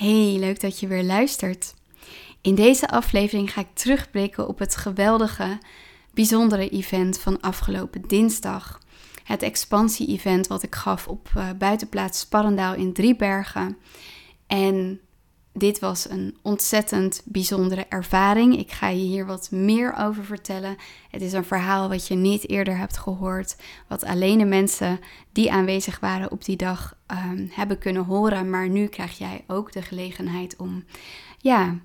Hey, leuk dat je weer luistert. In deze aflevering ga ik terugblikken op het geweldige, bijzondere event van afgelopen dinsdag. Het expansie-event wat ik gaf op uh, buitenplaats Sparrendaal in Driebergen. En dit was een ontzettend bijzondere ervaring. Ik ga je hier wat meer over vertellen. Het is een verhaal wat je niet eerder hebt gehoord, wat alleen de mensen die aanwezig waren op die dag um, hebben kunnen horen. Maar nu krijg jij ook de gelegenheid om ja,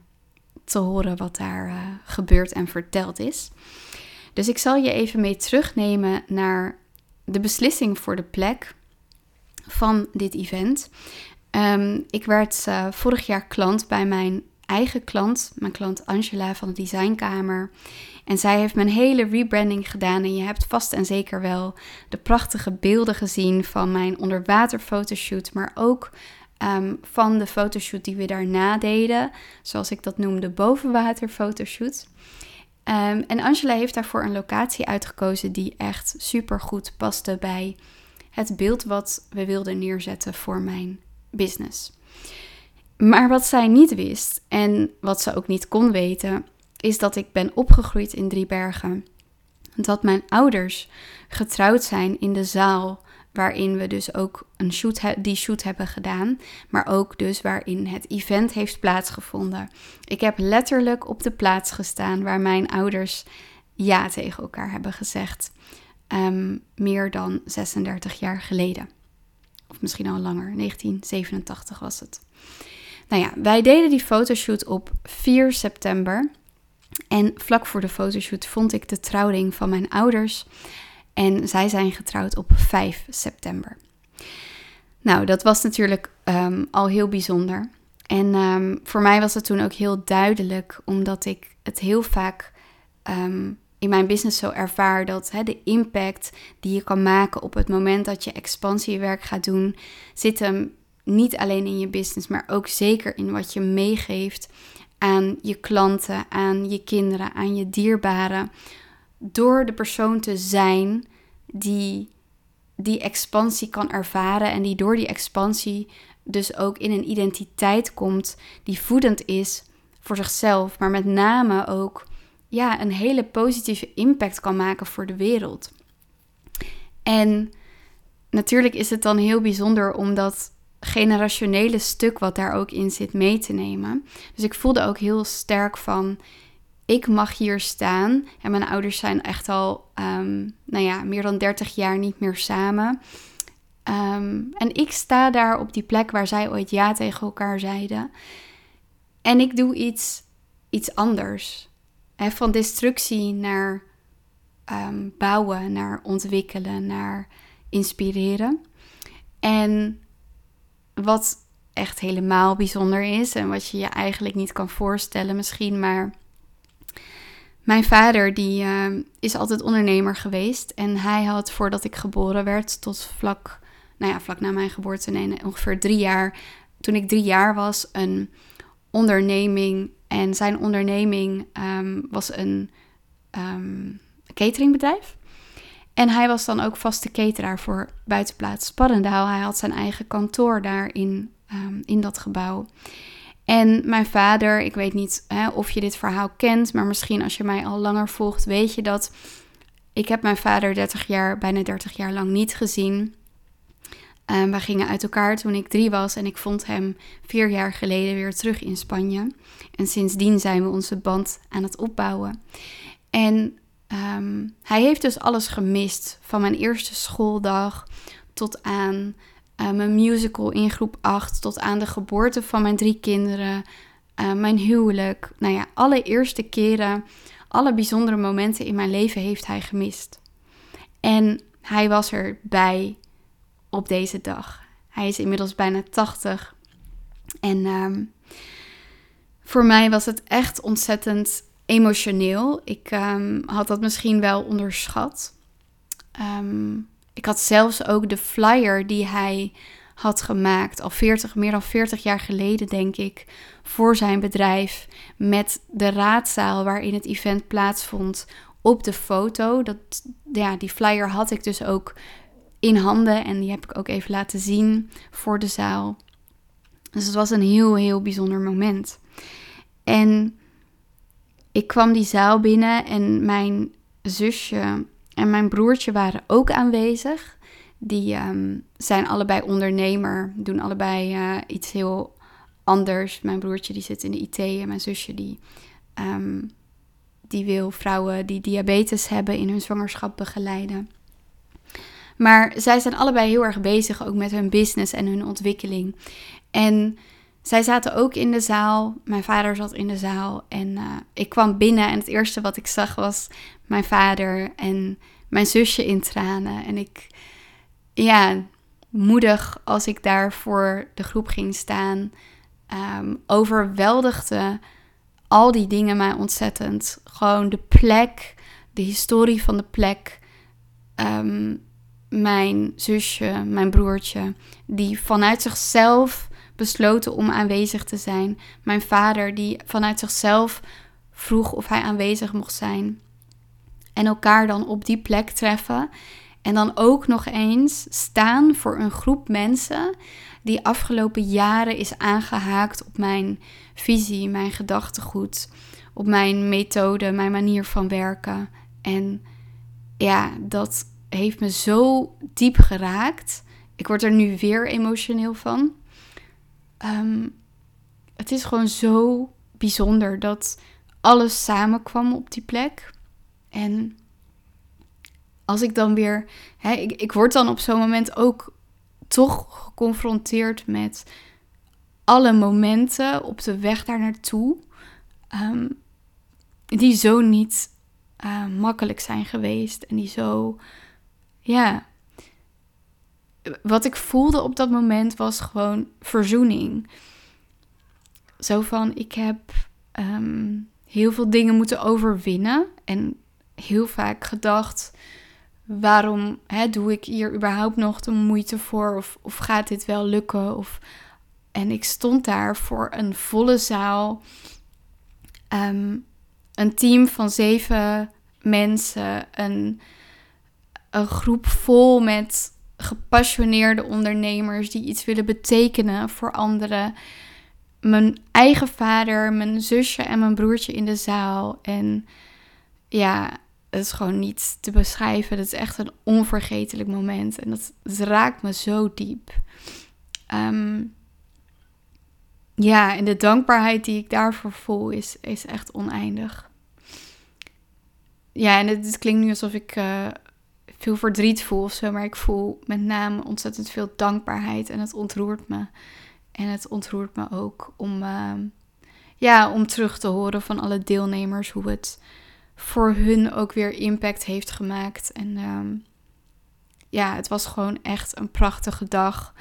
te horen wat daar uh, gebeurd en verteld is. Dus ik zal je even mee terugnemen naar de beslissing voor de plek van dit event. Um, ik werd uh, vorig jaar klant bij mijn eigen klant, mijn klant Angela van de Designkamer. En zij heeft mijn hele rebranding gedaan. En je hebt vast en zeker wel de prachtige beelden gezien van mijn onderwater fotoshoot, maar ook um, van de fotoshoot die we daarna deden, zoals ik dat noemde, bovenwater fotoshoot. Um, en Angela heeft daarvoor een locatie uitgekozen die echt super goed paste bij het beeld wat we wilden neerzetten voor mijn business. Maar wat zij niet wist en wat ze ook niet kon weten, is dat ik ben opgegroeid in Driebergen. Dat mijn ouders getrouwd zijn in de zaal waarin we dus ook een shoot die shoot hebben gedaan, maar ook dus waarin het event heeft plaatsgevonden. Ik heb letterlijk op de plaats gestaan waar mijn ouders ja tegen elkaar hebben gezegd, um, meer dan 36 jaar geleden. Of misschien al langer, 1987 was het. Nou ja, wij deden die fotoshoot op 4 september. En vlak voor de fotoshoot vond ik de trouwring van mijn ouders. En zij zijn getrouwd op 5 september. Nou, dat was natuurlijk um, al heel bijzonder. En um, voor mij was het toen ook heel duidelijk, omdat ik het heel vaak um, in mijn business zo ervaar dat hè, de impact die je kan maken op het moment dat je expansiewerk gaat doen, zit hem niet alleen in je business, maar ook zeker in wat je meegeeft aan je klanten, aan je kinderen, aan je dierbaren. Door de persoon te zijn die die expansie kan ervaren en die door die expansie dus ook in een identiteit komt die voedend is voor zichzelf, maar met name ook ja, een hele positieve impact kan maken voor de wereld. En natuurlijk is het dan heel bijzonder om dat generationele stuk wat daar ook in zit mee te nemen. Dus ik voelde ook heel sterk van, ik mag hier staan. En mijn ouders zijn echt al, um, nou ja, meer dan 30 jaar niet meer samen. Um, en ik sta daar op die plek waar zij ooit ja tegen elkaar zeiden. En ik doe iets, iets anders van destructie naar um, bouwen, naar ontwikkelen, naar inspireren. En wat echt helemaal bijzonder is en wat je je eigenlijk niet kan voorstellen misschien, maar mijn vader die uh, is altijd ondernemer geweest en hij had voordat ik geboren werd tot vlak, nou ja, vlak na mijn geboorte, nee, ongeveer drie jaar, toen ik drie jaar was, een onderneming en zijn onderneming um, was een um, cateringbedrijf. En hij was dan ook vaste cateraar voor buitenplaats Sparrendaal. Hij had zijn eigen kantoor daar in, um, in dat gebouw. En mijn vader, ik weet niet hè, of je dit verhaal kent, maar misschien als je mij al langer volgt, weet je dat ik heb mijn vader 30 jaar, bijna 30 jaar lang niet gezien. Um, we gingen uit elkaar toen ik drie was en ik vond hem vier jaar geleden weer terug in Spanje. En sindsdien zijn we onze band aan het opbouwen. En um, hij heeft dus alles gemist. Van mijn eerste schooldag tot aan uh, mijn musical in groep 8, tot aan de geboorte van mijn drie kinderen, uh, mijn huwelijk. Nou ja, alle eerste keren, alle bijzondere momenten in mijn leven heeft hij gemist. En hij was erbij op deze dag. Hij is inmiddels bijna 80. En um, voor mij was het echt ontzettend emotioneel. Ik um, had dat misschien wel onderschat. Um, ik had zelfs ook de flyer die hij had gemaakt, al 40, meer dan 40 jaar geleden, denk ik, voor zijn bedrijf. Met de raadzaal waarin het event plaatsvond op de foto. Dat, ja, die flyer had ik dus ook in handen en die heb ik ook even laten zien voor de zaal. Dus het was een heel, heel bijzonder moment. En ik kwam die zaal binnen en mijn zusje en mijn broertje waren ook aanwezig. Die ehm, zijn allebei ondernemer, doen allebei uh, iets heel anders. Mijn broertje die zit in de IT en mijn zusje die, ehm, die wil vrouwen die diabetes hebben in hun zwangerschap begeleiden. Maar zij zijn allebei heel erg bezig ook met hun business en hun ontwikkeling. En zij zaten ook in de zaal. Mijn vader zat in de zaal. En uh, ik kwam binnen en het eerste wat ik zag was mijn vader en mijn zusje in tranen. En ik, ja, moedig als ik daar voor de groep ging staan, um, overweldigde al die dingen mij ontzettend. Gewoon de plek, de historie van de plek. Um, mijn zusje, mijn broertje, die vanuit zichzelf besloten om aanwezig te zijn. Mijn vader, die vanuit zichzelf vroeg of hij aanwezig mocht zijn. En elkaar dan op die plek treffen. En dan ook nog eens staan voor een groep mensen die afgelopen jaren is aangehaakt op mijn visie, mijn gedachtegoed, op mijn methode, mijn manier van werken. En ja, dat heeft me zo diep geraakt. Ik word er nu weer emotioneel van. Ehm, het is gewoon zo bijzonder dat alles samenkwam op die plek. En als ik dan weer. Hè, ik, ik word dan op zo'n moment ook toch geconfronteerd met alle momenten op de weg daar naartoe. Um, die zo niet uh, makkelijk zijn geweest. En die zo. Ja. Wat ik voelde op dat moment was gewoon verzoening. Zo van: ik heb um, heel veel dingen moeten overwinnen. En heel vaak gedacht: waarom hè, doe ik hier überhaupt nog de moeite voor? Of, of gaat dit wel lukken? Of... En ik stond daar voor een volle zaal. Um, een team van zeven mensen. Een, een groep vol met gepassioneerde ondernemers die iets willen betekenen voor anderen. Mijn eigen vader, mijn zusje en mijn broertje in de zaal. En ja, het is gewoon niet te beschrijven. Het is echt een onvergetelijk moment. En dat, raakt me zo diep. Ehm, ja, en de dankbaarheid die ik daarvoor voel is, is echt oneindig. Ja, en het, klinkt nu alsof ik uh, veel verdriet voel of zo. Maar ik voel met name ontzettend veel dankbaarheid. En het ontroert me. En het ontroert me ook om, ehm, ja, om terug te horen van alle deelnemers hoe het voor hun ook weer impact heeft gemaakt. En um, ja, het was gewoon echt een prachtige dag.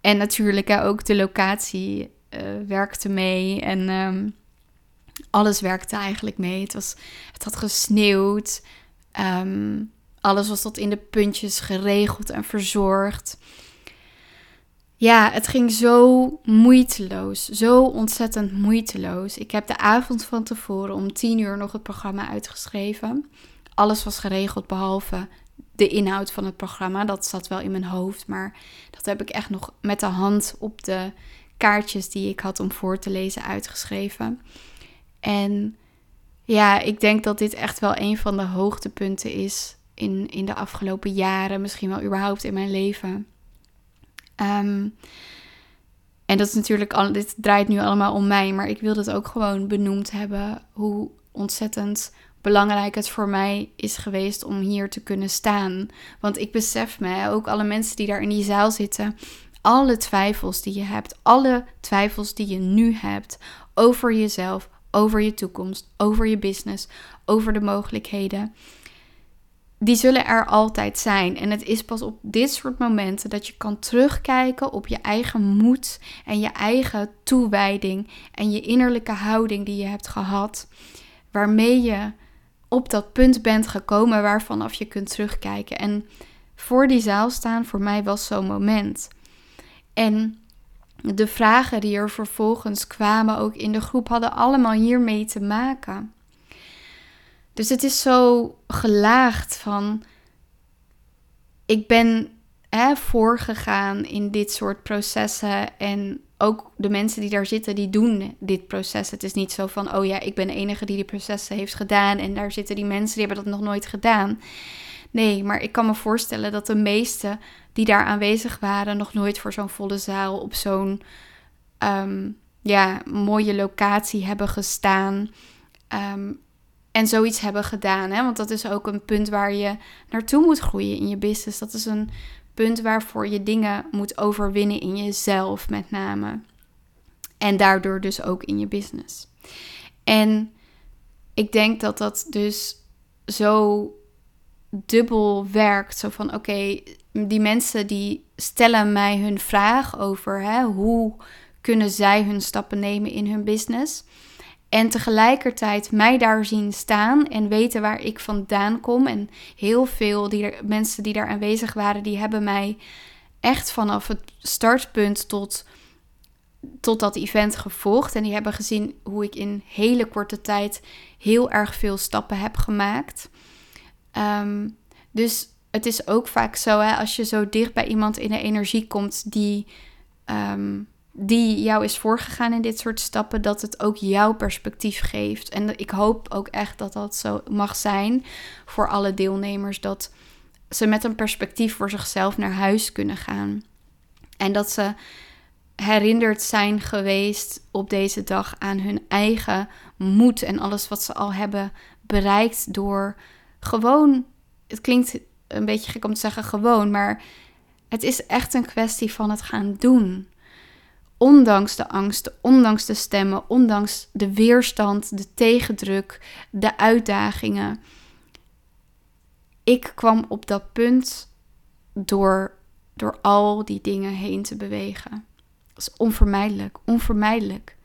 En natuurlijk ook de locatie uh, werkte mee. En um, alles werkte eigenlijk mee. Het, was, het had gesneeuwd. Alles was tot in de puntjes geregeld en verzorgd. Ja, het ging zo moeiteloos. Zo ontzettend moeiteloos. Ik heb de avond van tevoren om tien uur nog het programma uitgeschreven. Alles was geregeld behalve de inhoud van het programma. Dat zat wel in mijn hoofd. Maar dat heb ik echt nog met de hand op de kaartjes die ik had om voor te lezen uitgeschreven. En ja, ik denk dat dit echt wel een van de hoogtepunten is in, in de afgelopen jaren. Misschien wel überhaupt in mijn leven. Ehm, en dat is natuurlijk, al, dit draait nu allemaal om mij, maar ik wil het ook gewoon benoemd hebben hoe ontzettend belangrijk het voor mij is geweest om hier te kunnen staan. Want ik besef me, ook alle mensen die daar in die zaal zitten, alle twijfels die je hebt, alle twijfels die je nu hebt over jezelf, over je toekomst, over je business, over de mogelijkheden die zullen er altijd zijn. En het is pas op dit soort momenten dat je kan terugkijken op je eigen moed en je eigen toewijding en je innerlijke houding die je hebt gehad, waarmee je op dat punt bent gekomen waarvanaf je kunt terugkijken. En voor die zaal staan voor mij was zo'n moment. En de vragen die er vervolgens kwamen, ook in de groep, hadden allemaal hiermee te maken. Dus het is zo gelaagd van. Ik ben hè, voorgegaan in dit soort processen. En ook de mensen die daar zitten, die doen dit proces. Het is niet zo van, oh ja, ik ben de enige die die processen heeft gedaan en daar zitten die mensen die hebben dat nog nooit gedaan. Nee, maar ik kan me voorstellen dat de meesten die daar aanwezig waren nog nooit voor zo'n volle zaal op zo'n um, ja, mooie locatie hebben gestaan. Um, en zoiets hebben gedaan. Hè? Want dat is ook een punt waar je naartoe moet groeien in je business. Dat is een punt waarvoor je dingen moet overwinnen in jezelf, met name. En daardoor dus ook in je business. En ik denk dat dat dus zo dubbel werkt. Zo van oké, die mensen die stellen mij hun vraag over hè, hoe kunnen zij hun stappen nemen in hun business. En tegelijkertijd mij daar zien staan en weten waar ik vandaan kom. En heel veel die mensen die daar aanwezig waren, die hebben mij echt vanaf het startpunt tot, tot dat event gevolgd. En die hebben gezien hoe ik in hele korte tijd heel erg veel stappen heb gemaakt. Ehm, dus het is ook vaak zo, hè, als je zo dicht bij iemand in de energie komt die, um, die jou is voorgegaan in dit soort stappen, dat het ook jouw perspectief geeft. En ik hoop ook echt dat dat zo mag zijn voor alle deelnemers, dat ze met een perspectief voor zichzelf naar huis kunnen gaan. En dat ze herinnerd zijn geweest op deze dag aan hun eigen moed en alles wat ze al hebben bereikt door gewoon, het klinkt een beetje gek om te zeggen gewoon, maar het is echt een kwestie van het gaan doen. Ondanks de angsten, ondanks de stemmen, ondanks de weerstand, de tegendruk, de uitdagingen. Ik kwam op dat punt door, door al die dingen heen te bewegen. Dat is onvermijdelijk, onvermijdelijk.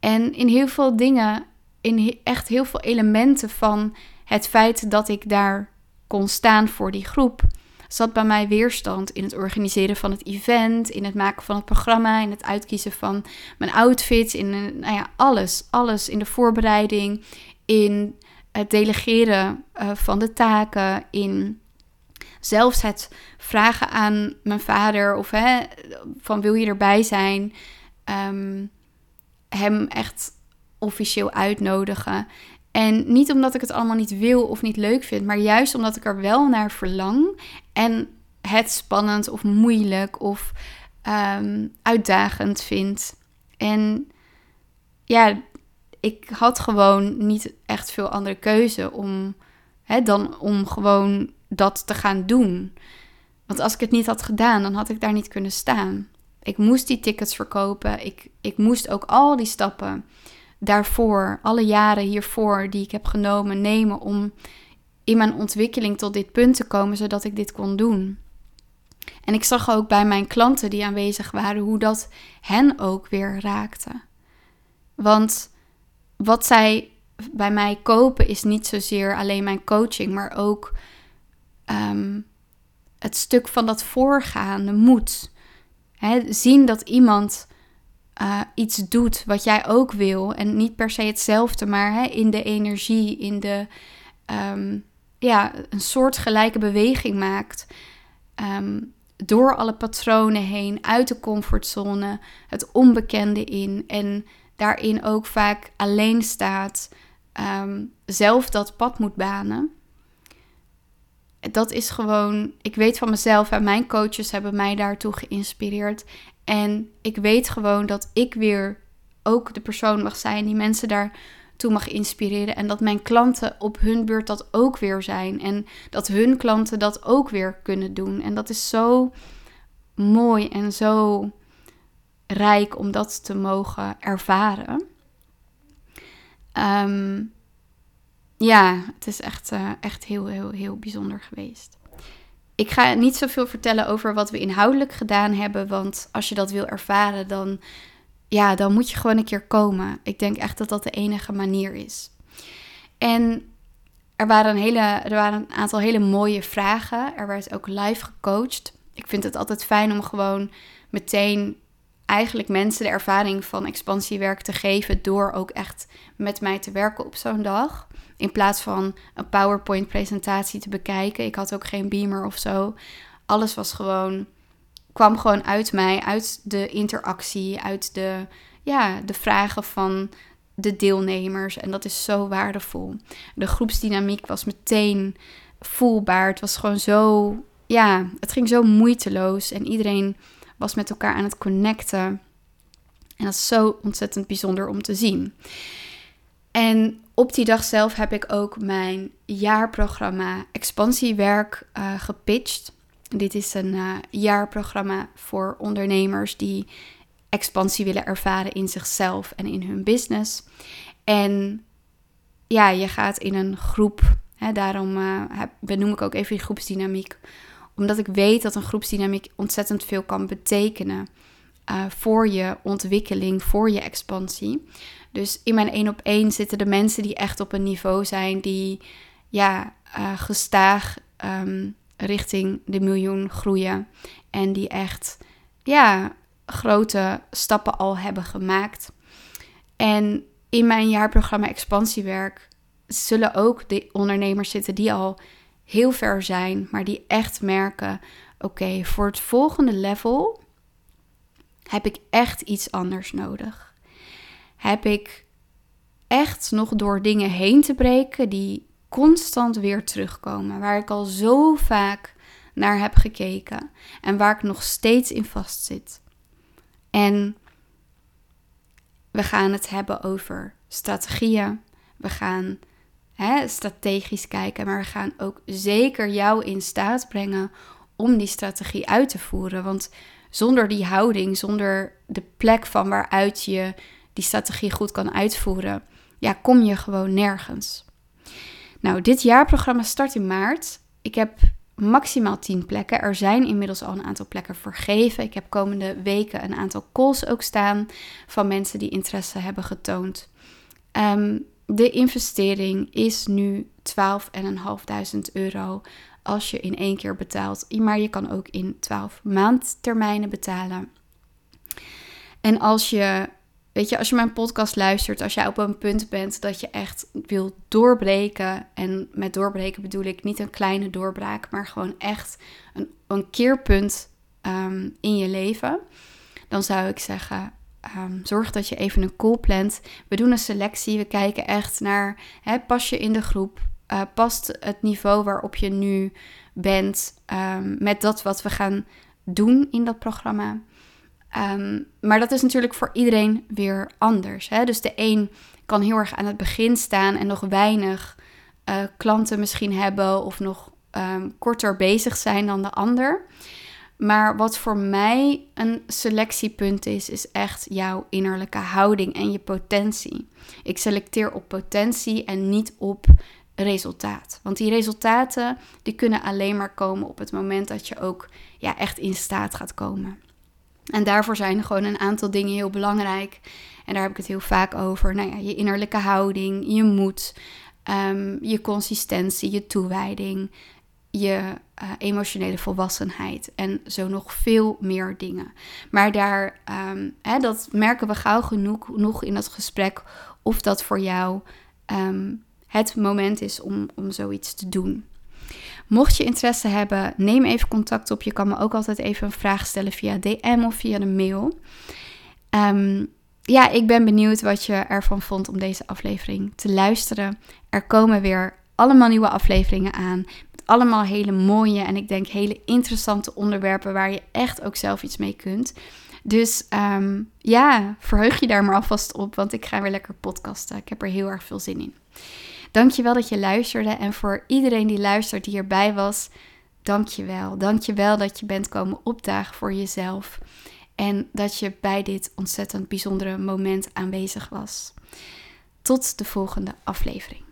En in heel veel dingen, in echt heel veel elementen van het feit dat ik daar kon staan voor die groep, zat bij mij weerstand in het organiseren van het event, in het maken van het programma, in het uitkiezen van mijn outfits, in nou ja, alles, alles in de voorbereiding, in het delegeren uh, van de taken, in zelfs het vragen aan mijn vader of hè, van wil je erbij zijn, um, hem echt officieel uitnodigen. En niet omdat ik het allemaal niet wil of niet leuk vind, maar juist omdat ik er wel naar verlang en het spannend of moeilijk of ehm, uitdagend vind. En ja, ik had gewoon niet echt veel andere keuze om, hè, dan om gewoon dat te gaan doen. Want als ik het niet had gedaan, dan had ik daar niet kunnen staan. Ik moest die tickets verkopen. Ik, ik moest ook al die stappen daarvoor, alle jaren hiervoor die ik heb genomen, nemen om in mijn ontwikkeling tot dit punt te komen, zodat ik dit kon doen. En ik zag ook bij mijn klanten die aanwezig waren hoe dat hen ook weer raakte. Want wat zij bij mij kopen is niet zozeer alleen mijn coaching, maar ook ehm, het stuk van dat voorgaande moed. zien dat iemand uh, iets doet wat jij ook wil. En niet per se hetzelfde, maar in de energie, in de. Um, ja, een soort gelijke beweging maakt. Um, door alle patronen heen, uit de comfortzone, het onbekende in. En daarin ook vaak alleen staat, um, zelf dat pad moet banen. Dat is gewoon, ik weet van mezelf en mijn coaches hebben mij daartoe geïnspireerd. En ik weet gewoon dat ik weer ook de persoon mag zijn die mensen daartoe mag inspireren. En dat mijn klanten op hun beurt dat ook weer zijn. En dat hun klanten dat ook weer kunnen doen. En dat is zo mooi en zo rijk om dat te mogen ervaren. Ehm, ja, het is echt, uh, echt heel, heel, heel bijzonder geweest. Ik ga niet zoveel vertellen over wat we inhoudelijk gedaan hebben, want als je dat wil ervaren, dan, ja, dan moet je gewoon een keer komen. Ik denk echt dat dat de enige manier is. En er waren, een hele, er waren een aantal hele mooie vragen. Er werd ook live gecoacht. Ik vind het altijd fijn om gewoon meteen eigenlijk mensen de ervaring van expansiewerk te geven door ook echt met mij te werken op zo'n dag. In plaats van een PowerPoint-presentatie te bekijken. Ik had ook geen beamer of zo. Alles was gewoon kwam gewoon uit mij, uit de interactie, uit de, ja, de vragen van de deelnemers. En dat is zo waardevol. De groepsdynamiek was meteen voelbaar. Het was gewoon zo, ja, het ging zo moeiteloos. En iedereen was met elkaar aan het connecten. En dat is zo ontzettend bijzonder om te zien. En op die dag zelf heb ik ook mijn jaarprogramma Expansiewerk uh, gepitcht. Dit is een uh, jaarprogramma voor ondernemers die expansie willen ervaren in zichzelf en in hun business. En ja, je gaat in een groep. Hè, daarom uh, benoem ik ook even die groepsdynamiek. Omdat ik weet dat een groepsdynamiek ontzettend veel kan betekenen uh, voor je ontwikkeling, voor je expansie. Dus in mijn één op één zitten de mensen die echt op een niveau zijn die ja, gestaag um, richting de miljoen groeien. En die echt ja, grote stappen al hebben gemaakt. En in mijn jaarprogramma Expansiewerk zullen ook de ondernemers zitten die al heel ver zijn, maar die echt merken: oké, voor het volgende level heb ik echt iets anders nodig. Heb ik echt nog door dingen heen te breken die constant weer terugkomen, waar ik al zo vaak naar heb gekeken en waar ik nog steeds in vastzit. En we gaan het hebben over strategieën. We gaan hè, strategisch kijken, maar we gaan ook zeker jou in staat brengen om die strategie uit te voeren. Want zonder die houding, zonder de plek van waaruit je die strategie goed kan uitvoeren, ja, kom je gewoon nergens. Nou, dit jaarprogramma start in maart. Ik heb maximaal 10 plekken. Er zijn inmiddels al een aantal plekken vergeven. Ik heb komende weken een aantal calls ook staan van mensen die interesse hebben getoond. Um, de investering is nu 12.500 euro als je in één keer betaalt. Maar je kan ook in 12 maandtermijnen betalen. En als je Weet je, als je mijn podcast luistert, als jij op een punt bent dat je echt wil doorbreken. En met doorbreken bedoel ik niet een kleine doorbraak, maar gewoon echt een, een keerpunt um, in je leven. Dan zou ik zeggen, um, zorg dat je even een call plant. We doen een selectie. We kijken echt naar, hè, pas je in de groep? Uh, past het niveau waarop je nu bent um, met dat wat we gaan doen in dat programma? Um, maar dat is natuurlijk voor iedereen weer anders. Hè? Dus de een kan heel erg aan het begin staan en nog weinig uh, klanten misschien hebben of nog um, korter bezig zijn dan de ander. Maar wat voor mij een selectiepunt is, is echt jouw innerlijke houding en je potentie. Ik selecteer op potentie en niet op resultaat. Want die resultaten die kunnen alleen maar komen op het moment dat je ook ja, echt in staat gaat komen. En daarvoor zijn gewoon een aantal dingen heel belangrijk. En daar heb ik het heel vaak over. Nou ja, je innerlijke houding, je moed, um, je consistentie, je toewijding, je uh, emotionele volwassenheid en zo nog veel meer dingen. Maar daar, um, hè, dat merken we gauw genoeg, genoeg in dat gesprek of dat voor jou um, het moment is om, om zoiets te doen. Mocht je interesse hebben, neem even contact op. Je kan me ook altijd even een vraag stellen via DM of via de mail. Um, ja, ik ben benieuwd wat je ervan vond om deze aflevering te luisteren. Er komen weer allemaal nieuwe afleveringen aan. Met allemaal hele mooie en ik denk hele interessante onderwerpen waar je echt ook zelf iets mee kunt. Dus um, ja, verheug je daar maar alvast op, want ik ga weer lekker podcasten. Ik heb er heel erg veel zin in. Dankjewel dat je luisterde en voor iedereen die luistert die erbij was, dankjewel. Dankjewel dat je bent komen opdagen voor jezelf en dat je bij dit ontzettend bijzondere moment aanwezig was. Tot de volgende aflevering.